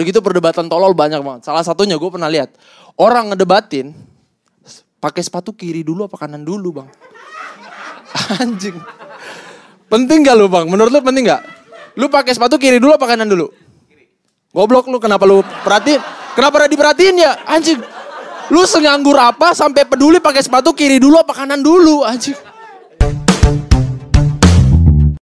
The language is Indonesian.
Udah gitu perdebatan tolol banyak banget. Salah satunya gue pernah lihat orang ngedebatin pakai sepatu kiri dulu apa kanan dulu bang. Anjing. Penting gak lu bang? Menurut lu penting gak? Lu pakai sepatu kiri dulu apa kanan dulu? Goblok lu kenapa lu perhatiin? Kenapa ada diperhatiin ya? Anjing. Lu senganggur apa sampai peduli pakai sepatu kiri dulu apa kanan dulu anjing?